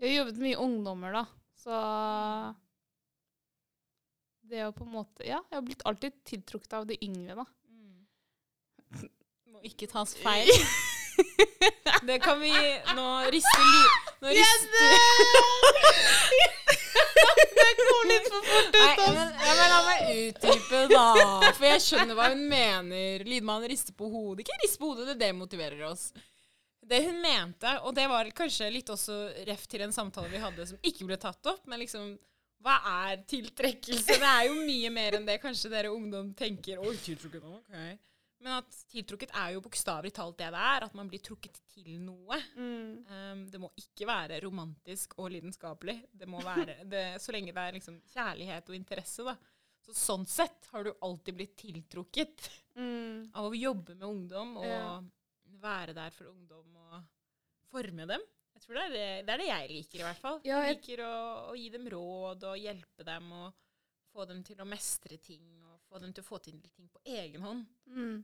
Jeg har jobbet mye ungdommer, da. Så det å på en måte Ja, jeg har blitt alltid tiltrukket av de yngre, da. Må ikke tas feil. Det kan vi Nå rister ly... Nå rister Det går litt for fort Nei, men, ja, men la meg utdype, da. For jeg skjønner hva hun mener. Lydmannen rister på hodet. Ikke rist på hodet, det demotiverer oss. Det hun mente, og det var kanskje litt også ref til en samtale vi hadde som ikke ble tatt opp, men liksom Hva er tiltrekkelse? Det er jo mye mer enn det kanskje dere ungdom tenker. Oi, tiltrukket, ok. Men at tiltrukket er jo bokstavelig talt det det er. At man blir trukket til noe. Mm. Um, det må ikke være romantisk og lidenskapelig. Det må være, det, så lenge det er liksom kjærlighet og interesse, da. Så sånn sett har du alltid blitt tiltrukket Mm. av å jobbe med ungdom og Ja. Være der for ungdom og forme dem. Jeg tror det er det, det, er det jeg liker, i hvert fall. Ja, jeg liker å, å gi dem råd og hjelpe dem og få dem til å mestre ting og få dem til å få til ting på egen hånd. Mm.